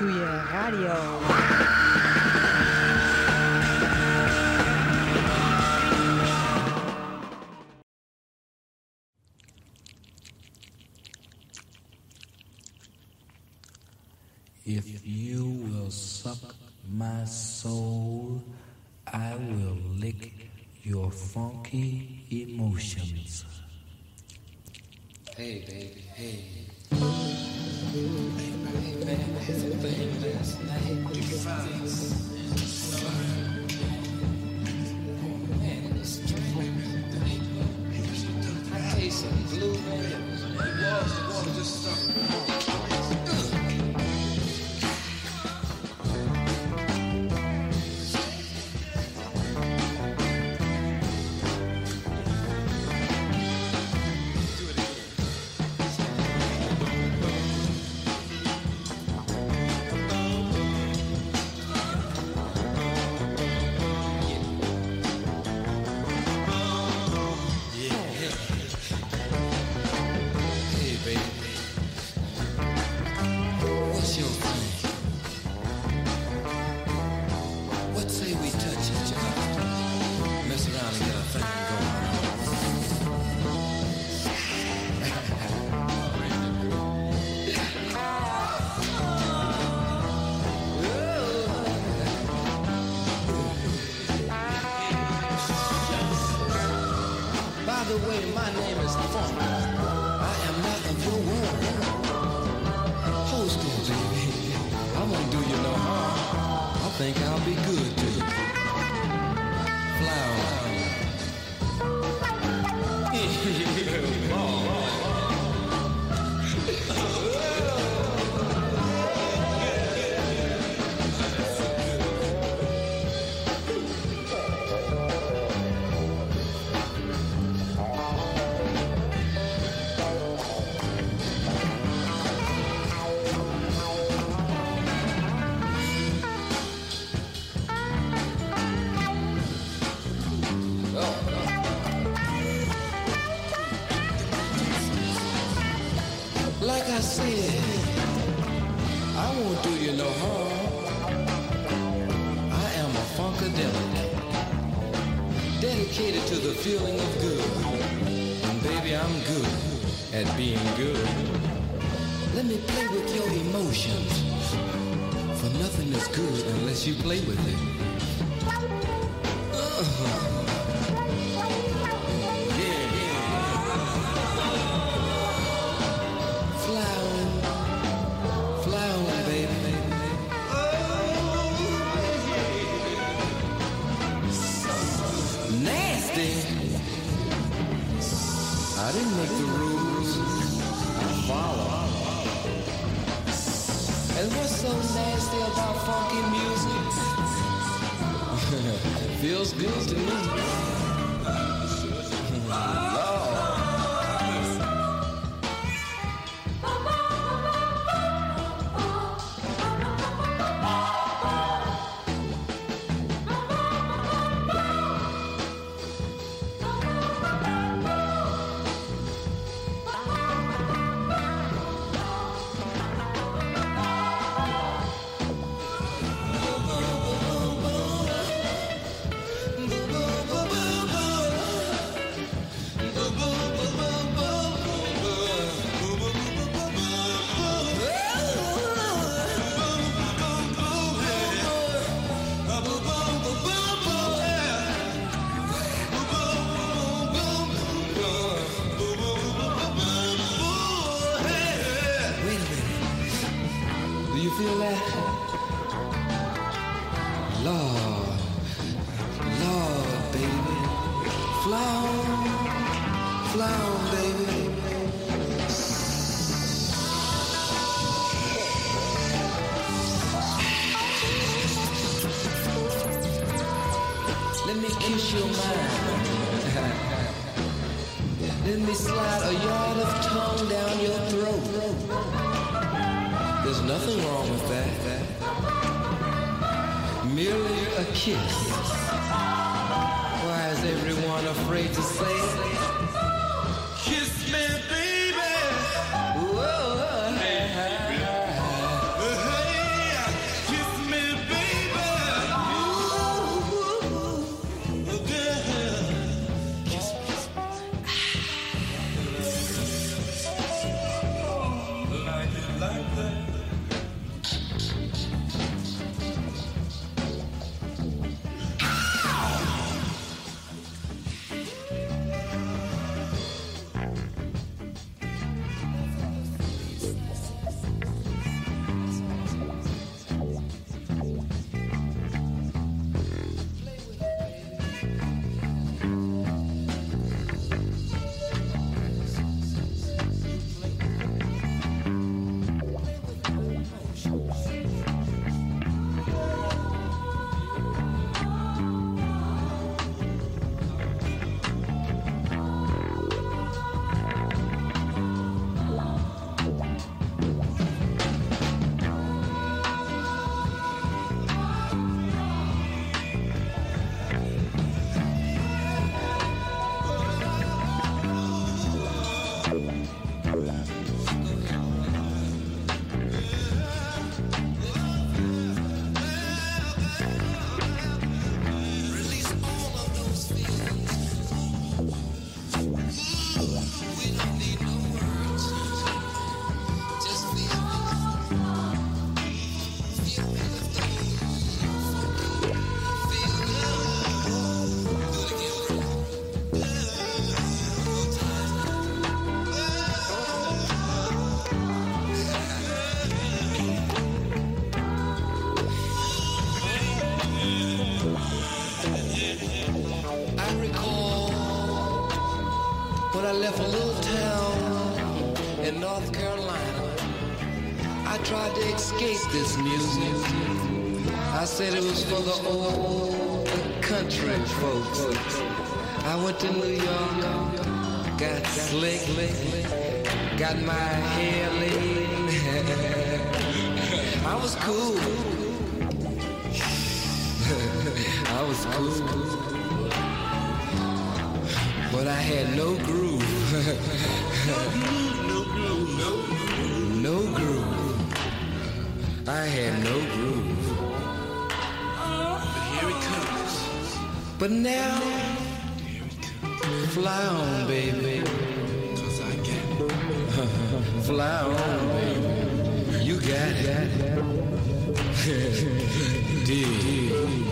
Študuje rádio. If you North Carolina, I tried to escape this music. I said it was for the old country folks. I went to New York, got slick, got my hair laid. I was cool. I was cool but I had no groove. No groove. I had no groove. But here it comes. But now, fly on, baby. Cause I get it. fly on, baby. You got it. dig,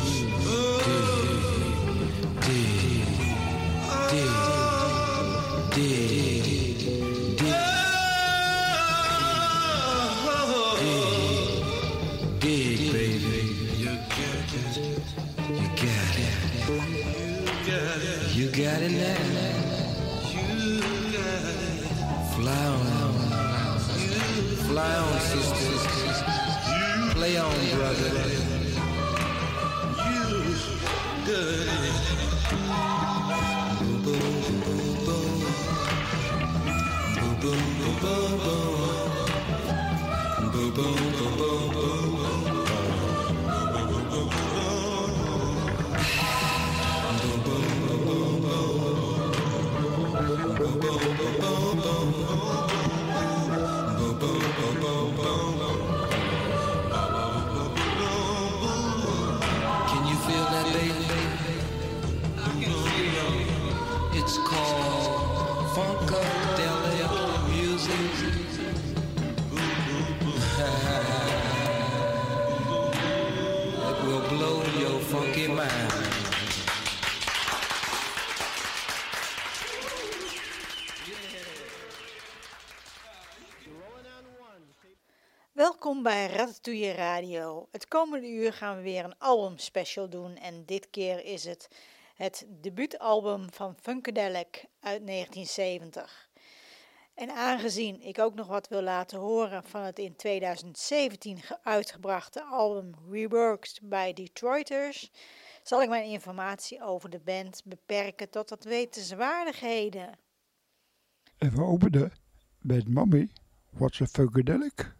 bij Ratatouille Radio. Het komende uur gaan we weer een albumspecial doen en dit keer is het het debuutalbum van Funkadelic uit 1970. En aangezien ik ook nog wat wil laten horen van het in 2017 uitgebrachte album Reworked bij Detroiters, zal ik mijn informatie over de band beperken tot wat wetenswaardigheden. En we openen met Mommy, What's a Funkadelic?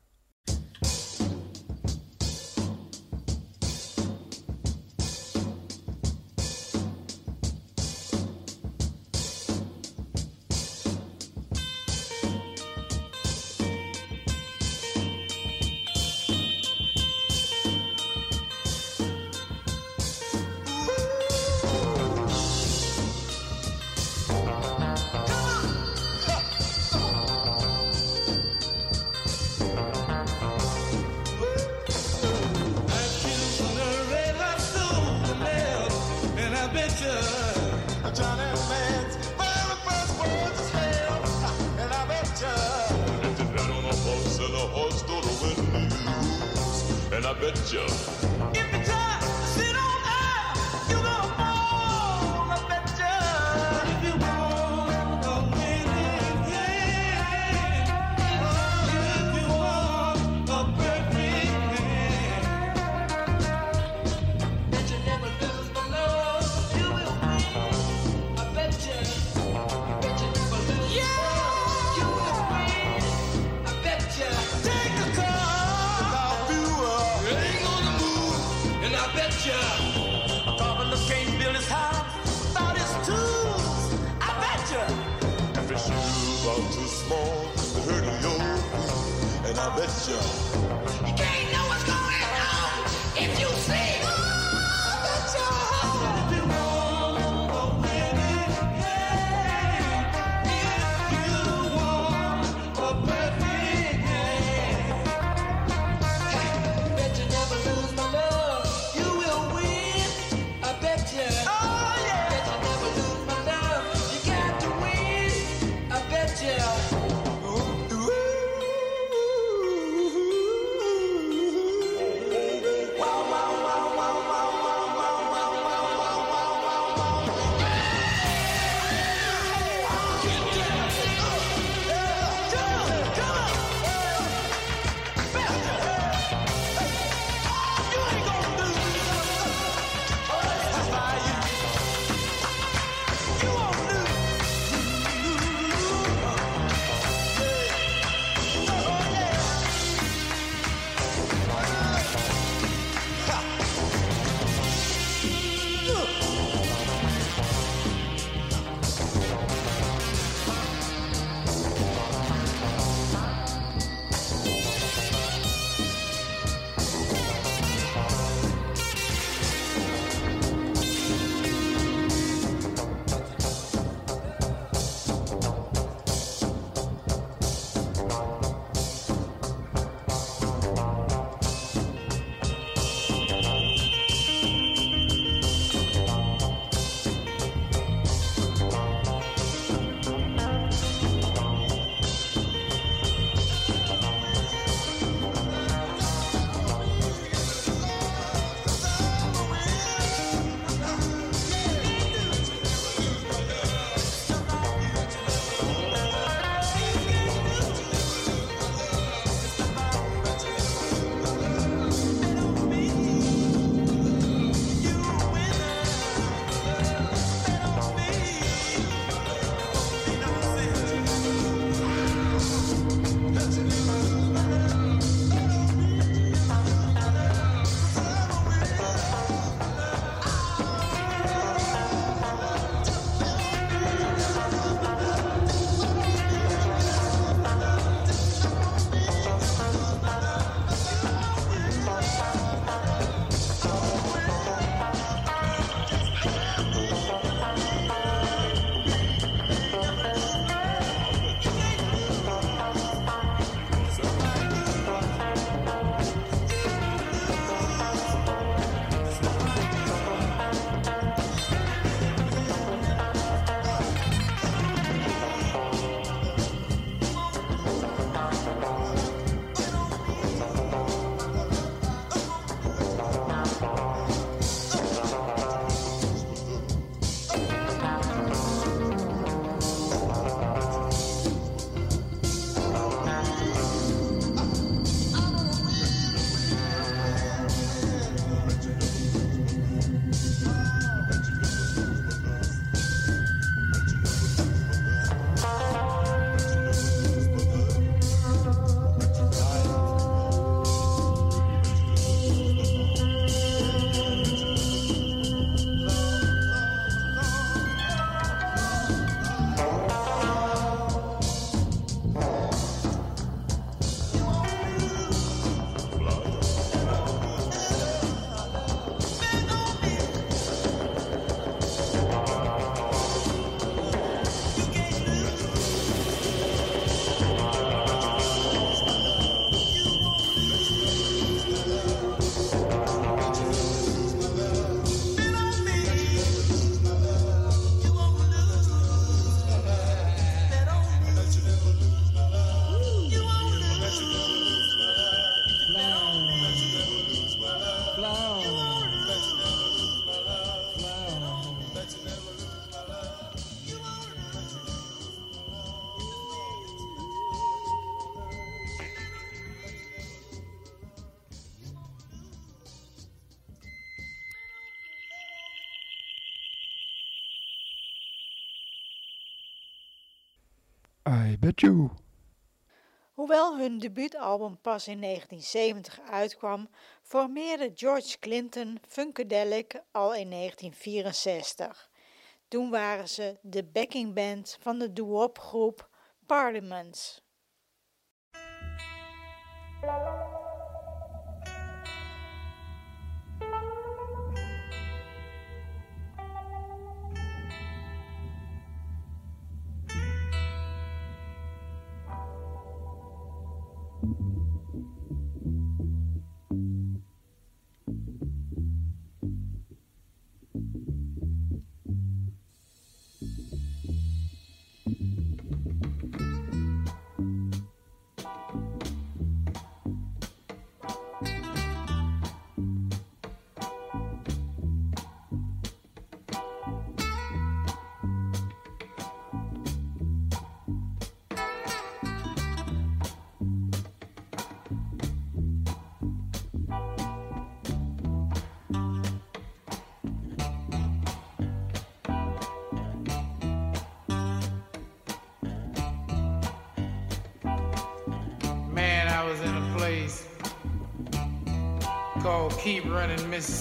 and I bet you. I bet you. Hoewel hun debuutalbum pas in 1970 uitkwam, formeerde George Clinton Funkadelic al in 1964. Toen waren ze de backingband van de doo-wop groep Parliaments.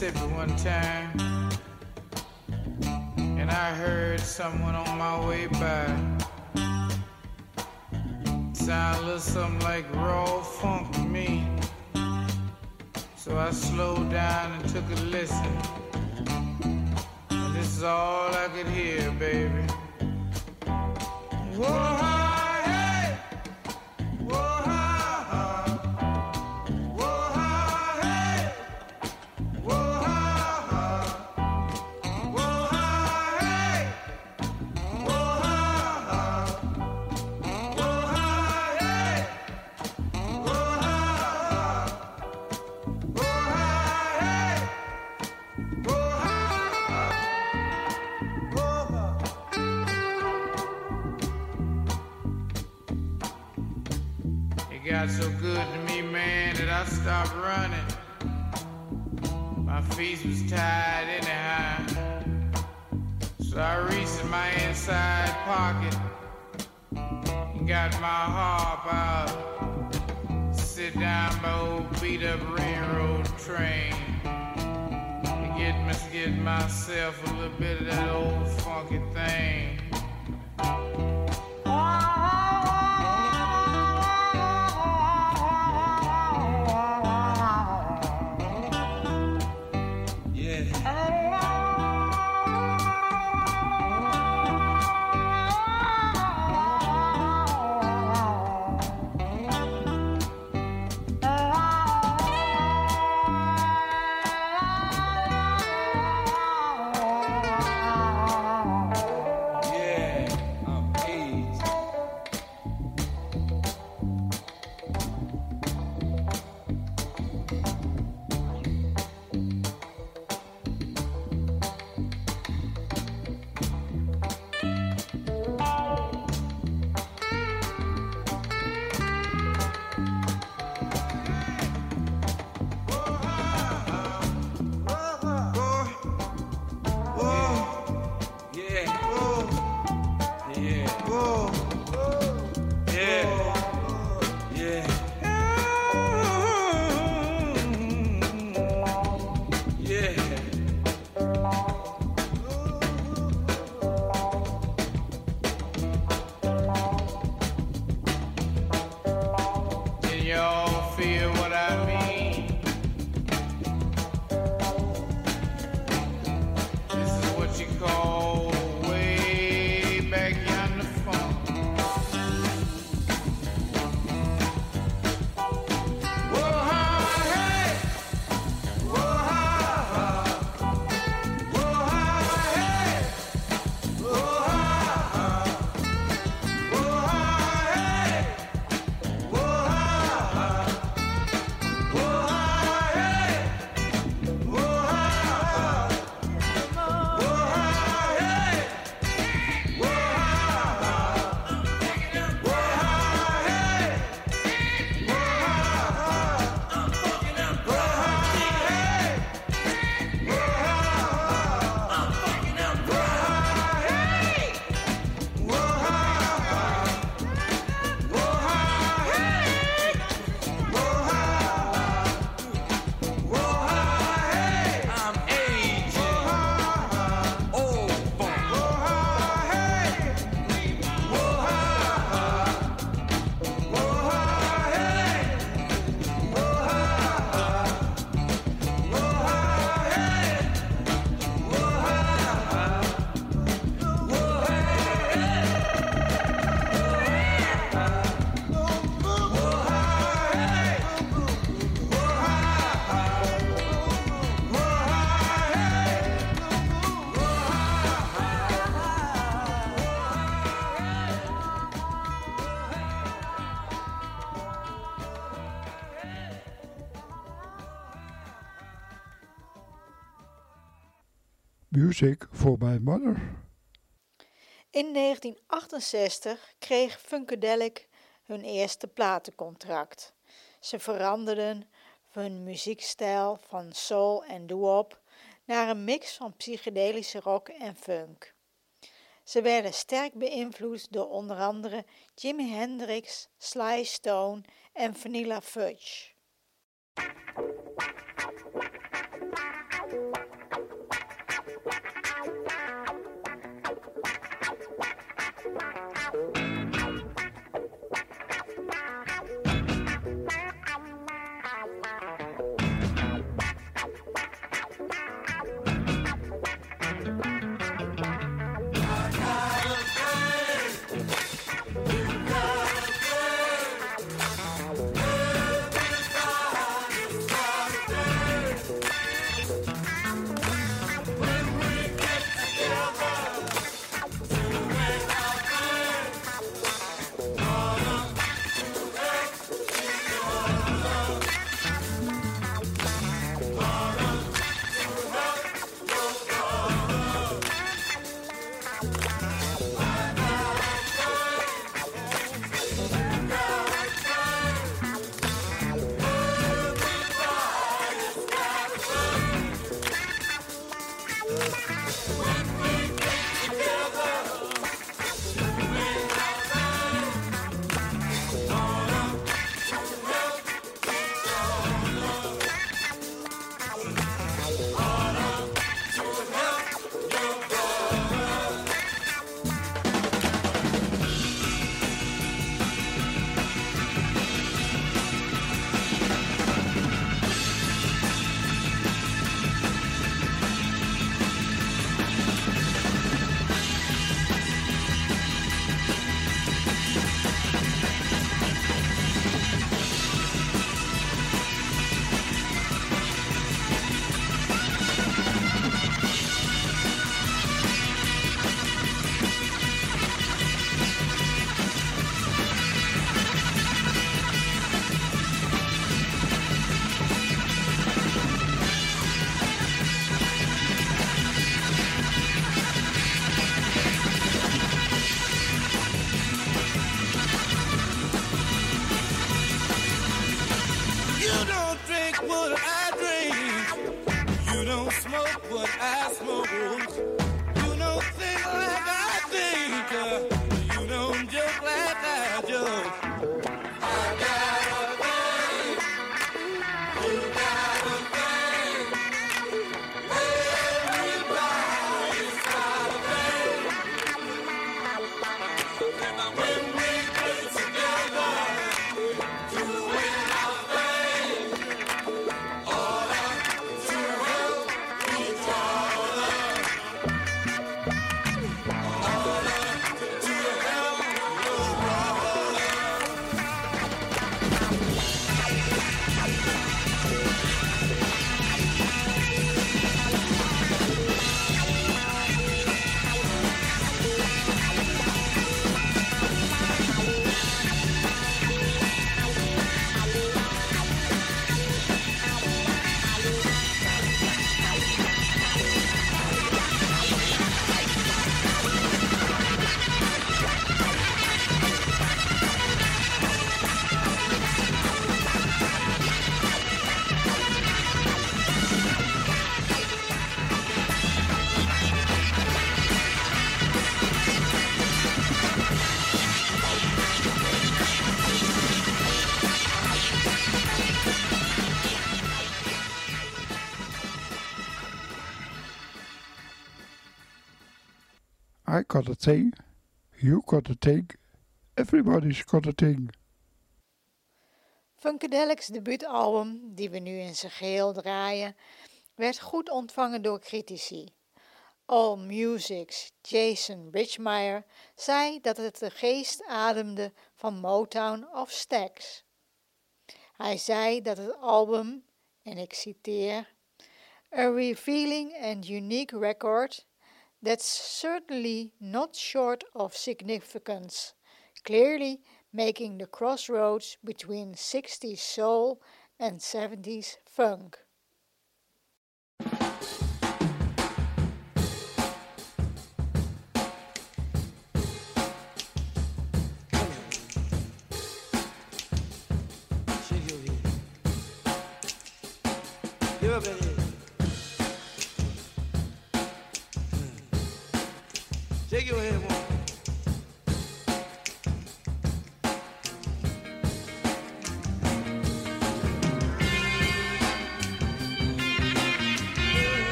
Mississippi one time. And I heard someone on my way by. Sound a little something like raw funk to me. So I slowed down and took a listen. And this is all I could hear, baby. Whoa, stopped running. My feet was tired anyhow. So I reached in my inside pocket and got my harp out. Sit down by old beat up railroad train. To get, get myself a little bit of that old funky thing. Music for My Mother. In 1968 kreeg Funkadelic hun eerste platencontract. Ze veranderden hun muziekstijl van soul en doo-wop naar een mix van psychedelische rock en funk. Ze werden sterk beïnvloed door onder andere Jimi Hendrix, Sly Stone en Vanilla Fudge. Smoke what I smoke. Got a thing, you got a thing, everybody's got a thing. Funkadelic's debuutalbum, die we nu in zijn geheel draaien, werd goed ontvangen door critici. All Music's Jason Bridgemeyer zei dat het de geest ademde van Motown of Stax. Hij zei dat het album, en ik citeer, a revealing and unique record that's certainly not short of significance, clearly making the crossroads between 60s soul and 70s funk.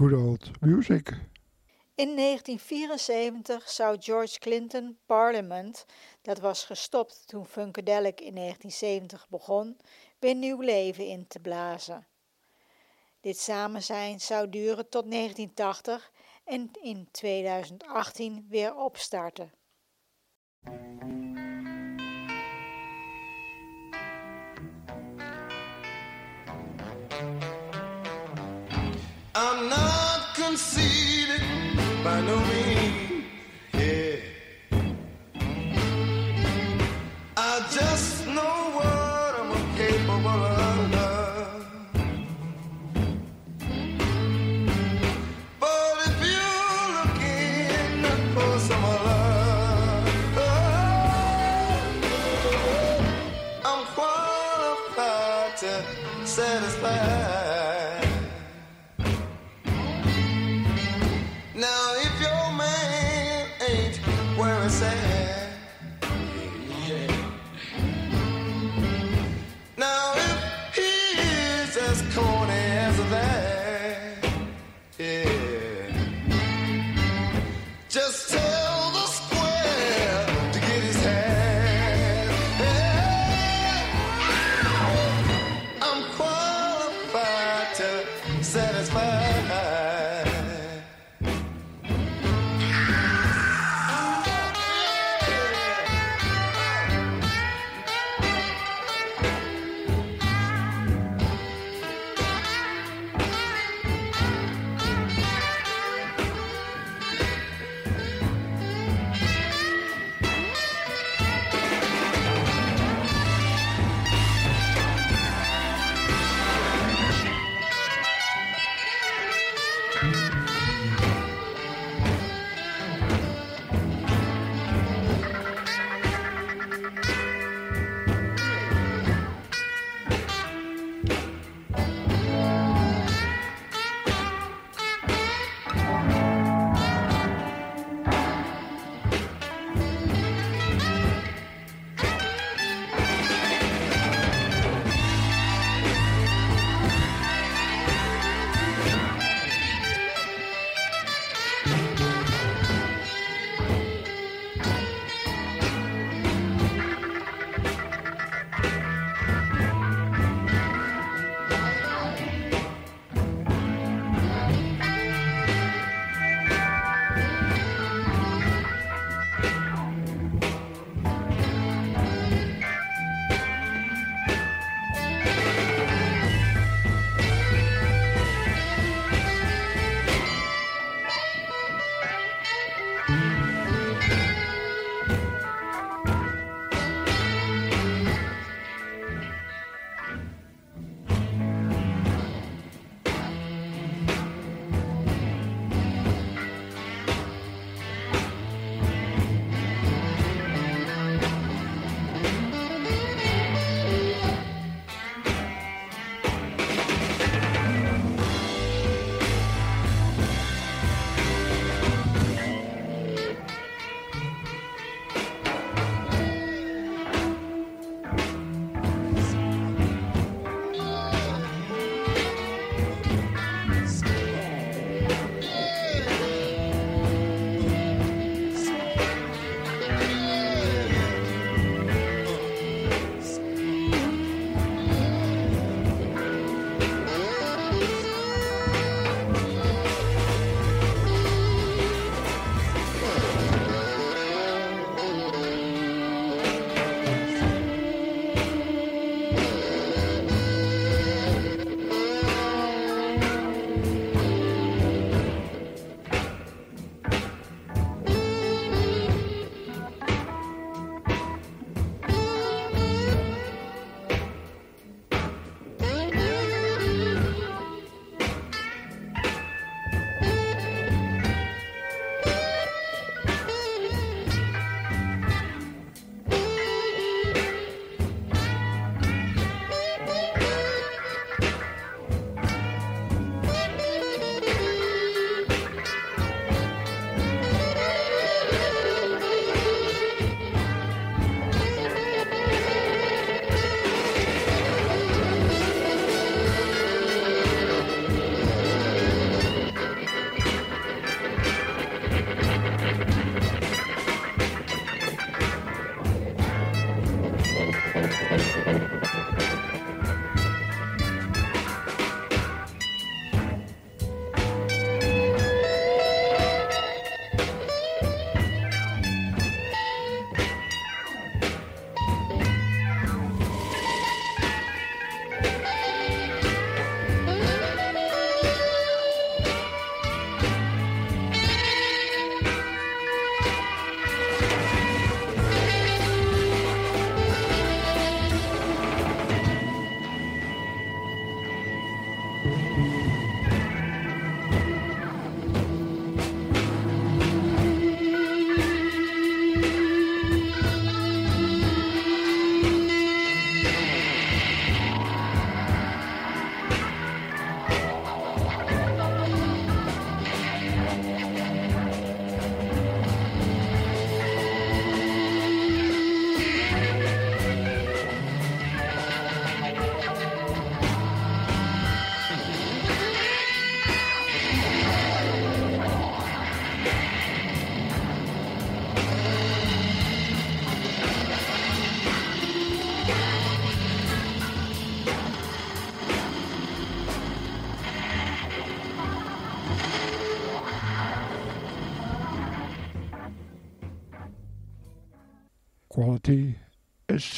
Good old music. In 1974 zou George Clinton Parliament, dat was gestopt toen Funkadelic in 1970 begon, weer nieuw leven in te blazen. Dit samen zijn zou duren tot 1980 en in 2018 weer opstarten. I'm not conceited by no means.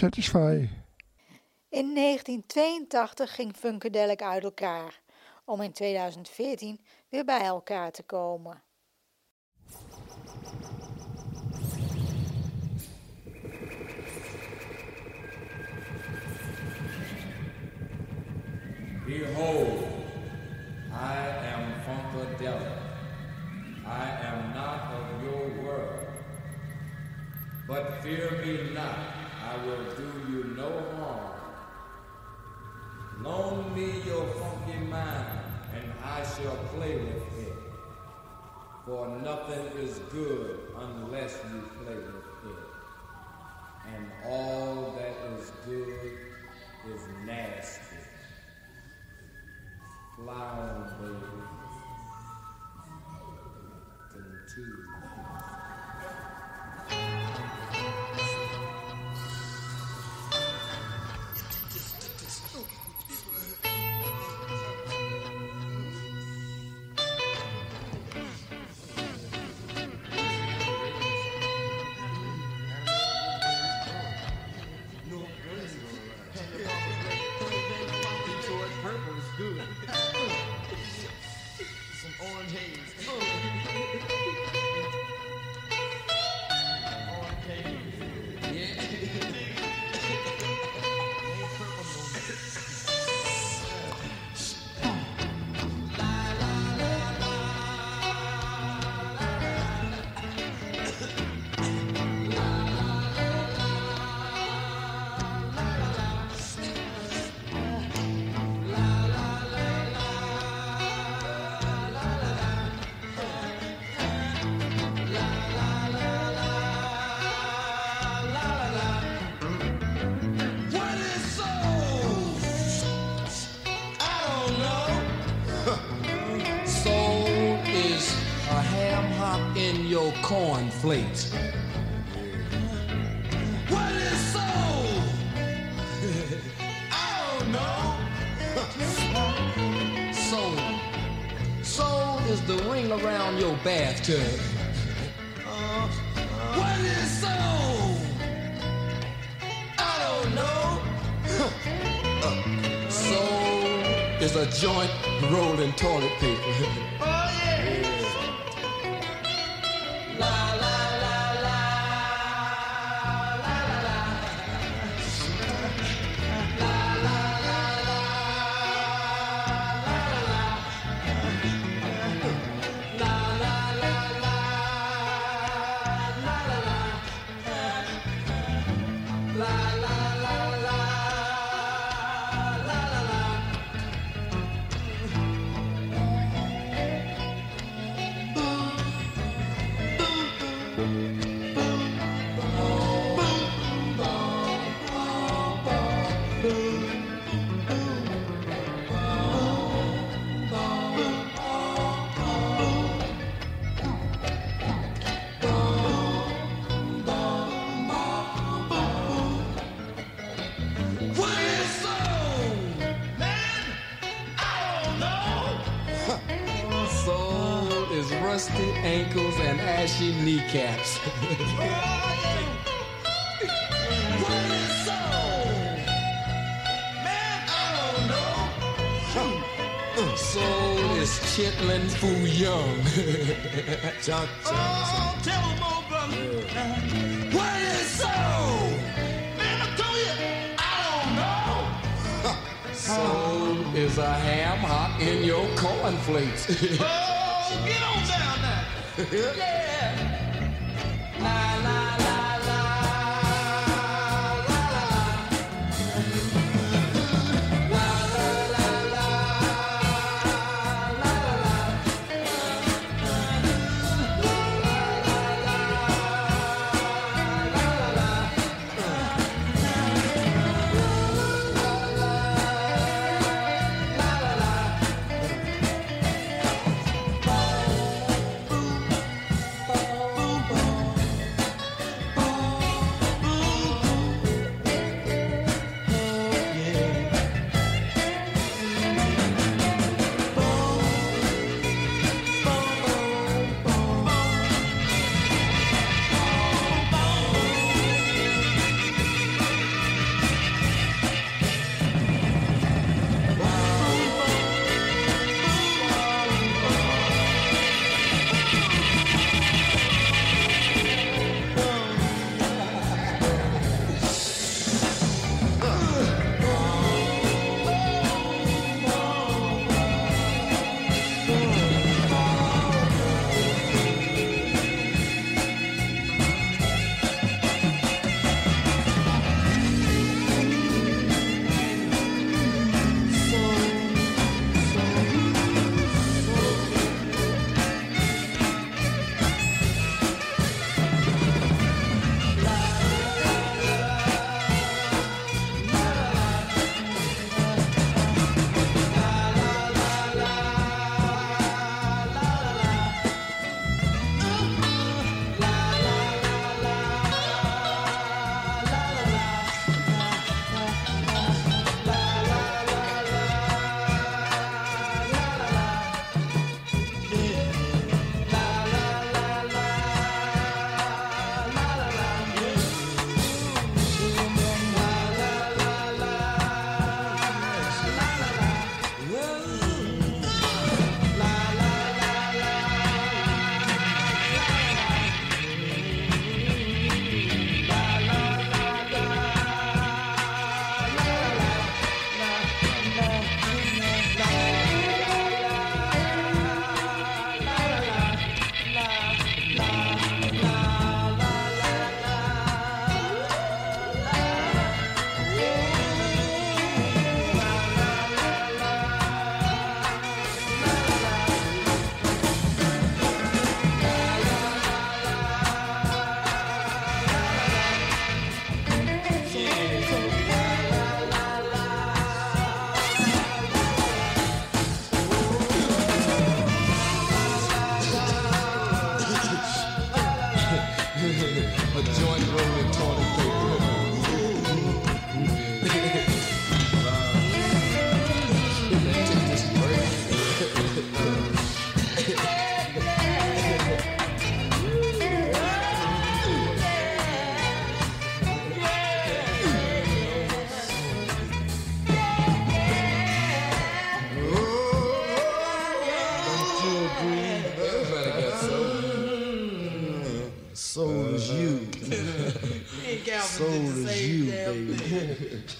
Satisfy. In 1982 ging Funkadelic uit elkaar, om in 2014 weer bij elkaar te komen. Behold, I am Funkadelic. I am not of your world. But fear me not, I will do you no harm. Loan me your funky mind, and I shall play with it. For nothing is good unless you play with it. And all that is good is nasty. Fly baby. Continue. Don't know. soul. Soul is the ring around your bathtub. Uh, what is soul? I don't know. Uh, soul is a joint rolling toilet paper. Uh, oh, tell 'em all, brother. What is soul? Man, I tell you, I don't know. Soul is a ham hock in your cornflakes. oh, get on down now. yeah.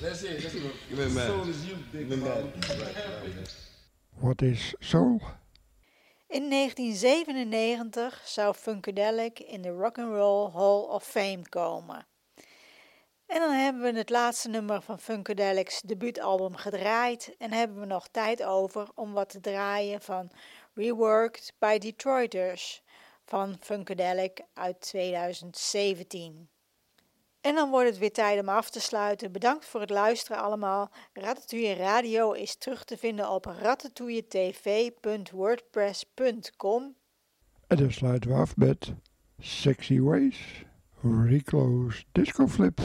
That's it. That's is you, big. What is soul? In 1997 zou Funkadelic in de Rock and Roll Hall of Fame komen. En dan hebben we het laatste nummer van Funkadelic's debuutalbum gedraaid en hebben we nog tijd over om wat te draaien van Reworked by Detroiters van Funkadelic uit 2017. En dan wordt het weer tijd om af te sluiten. Bedankt voor het luisteren allemaal. Ratatouille Radio is terug te vinden op ratatouilletv.wordpress.com. En dan sluiten we af met Sexy Ways, Reclose Disco Flip.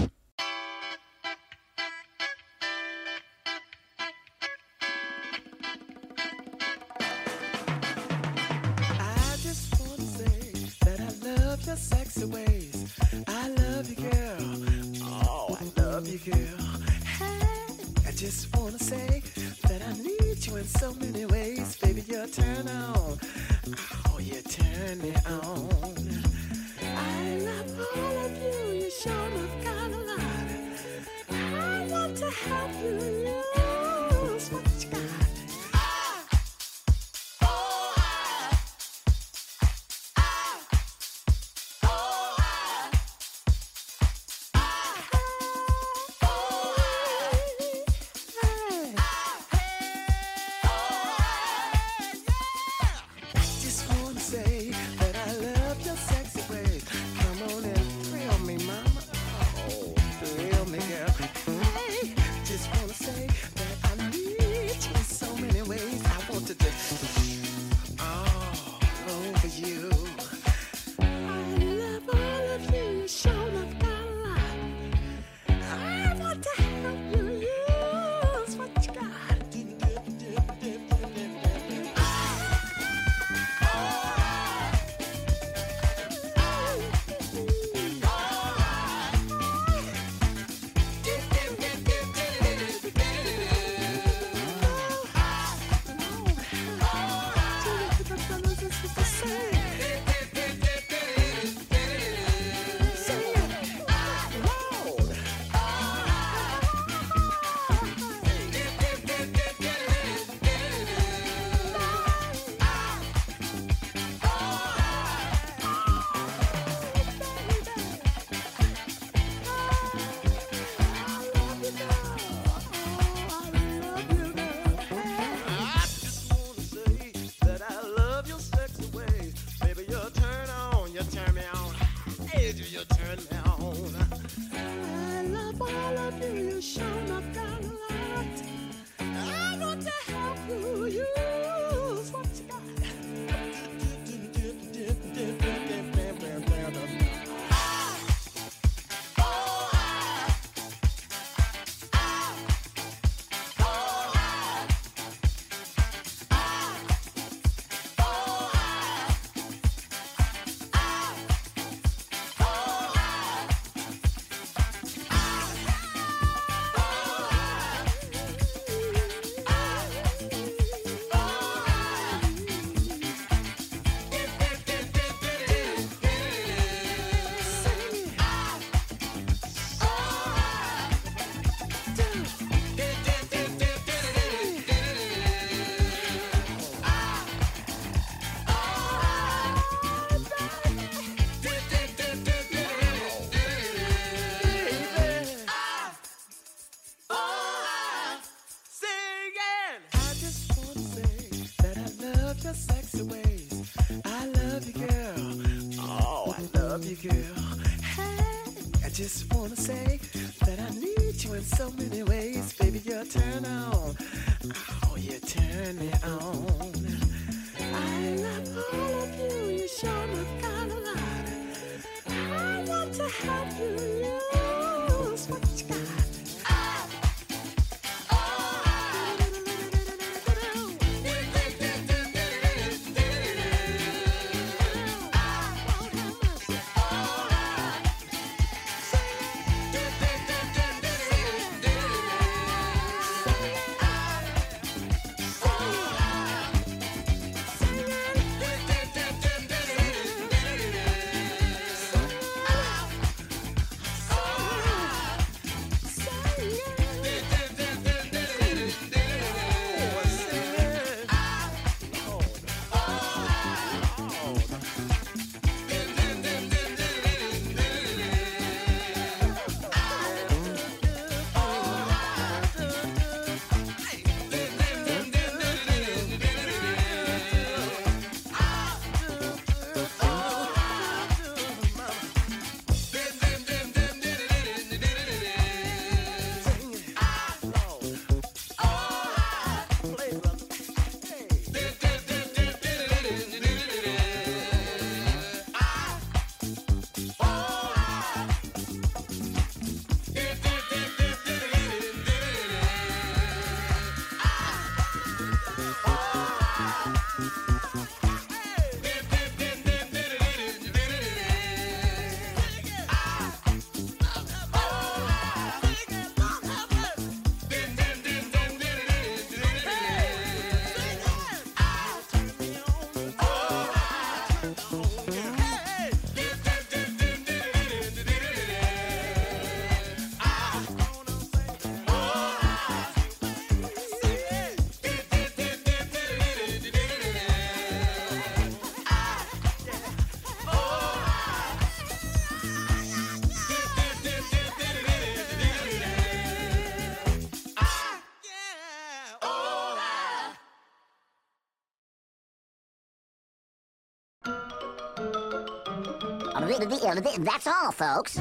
That's all, folks.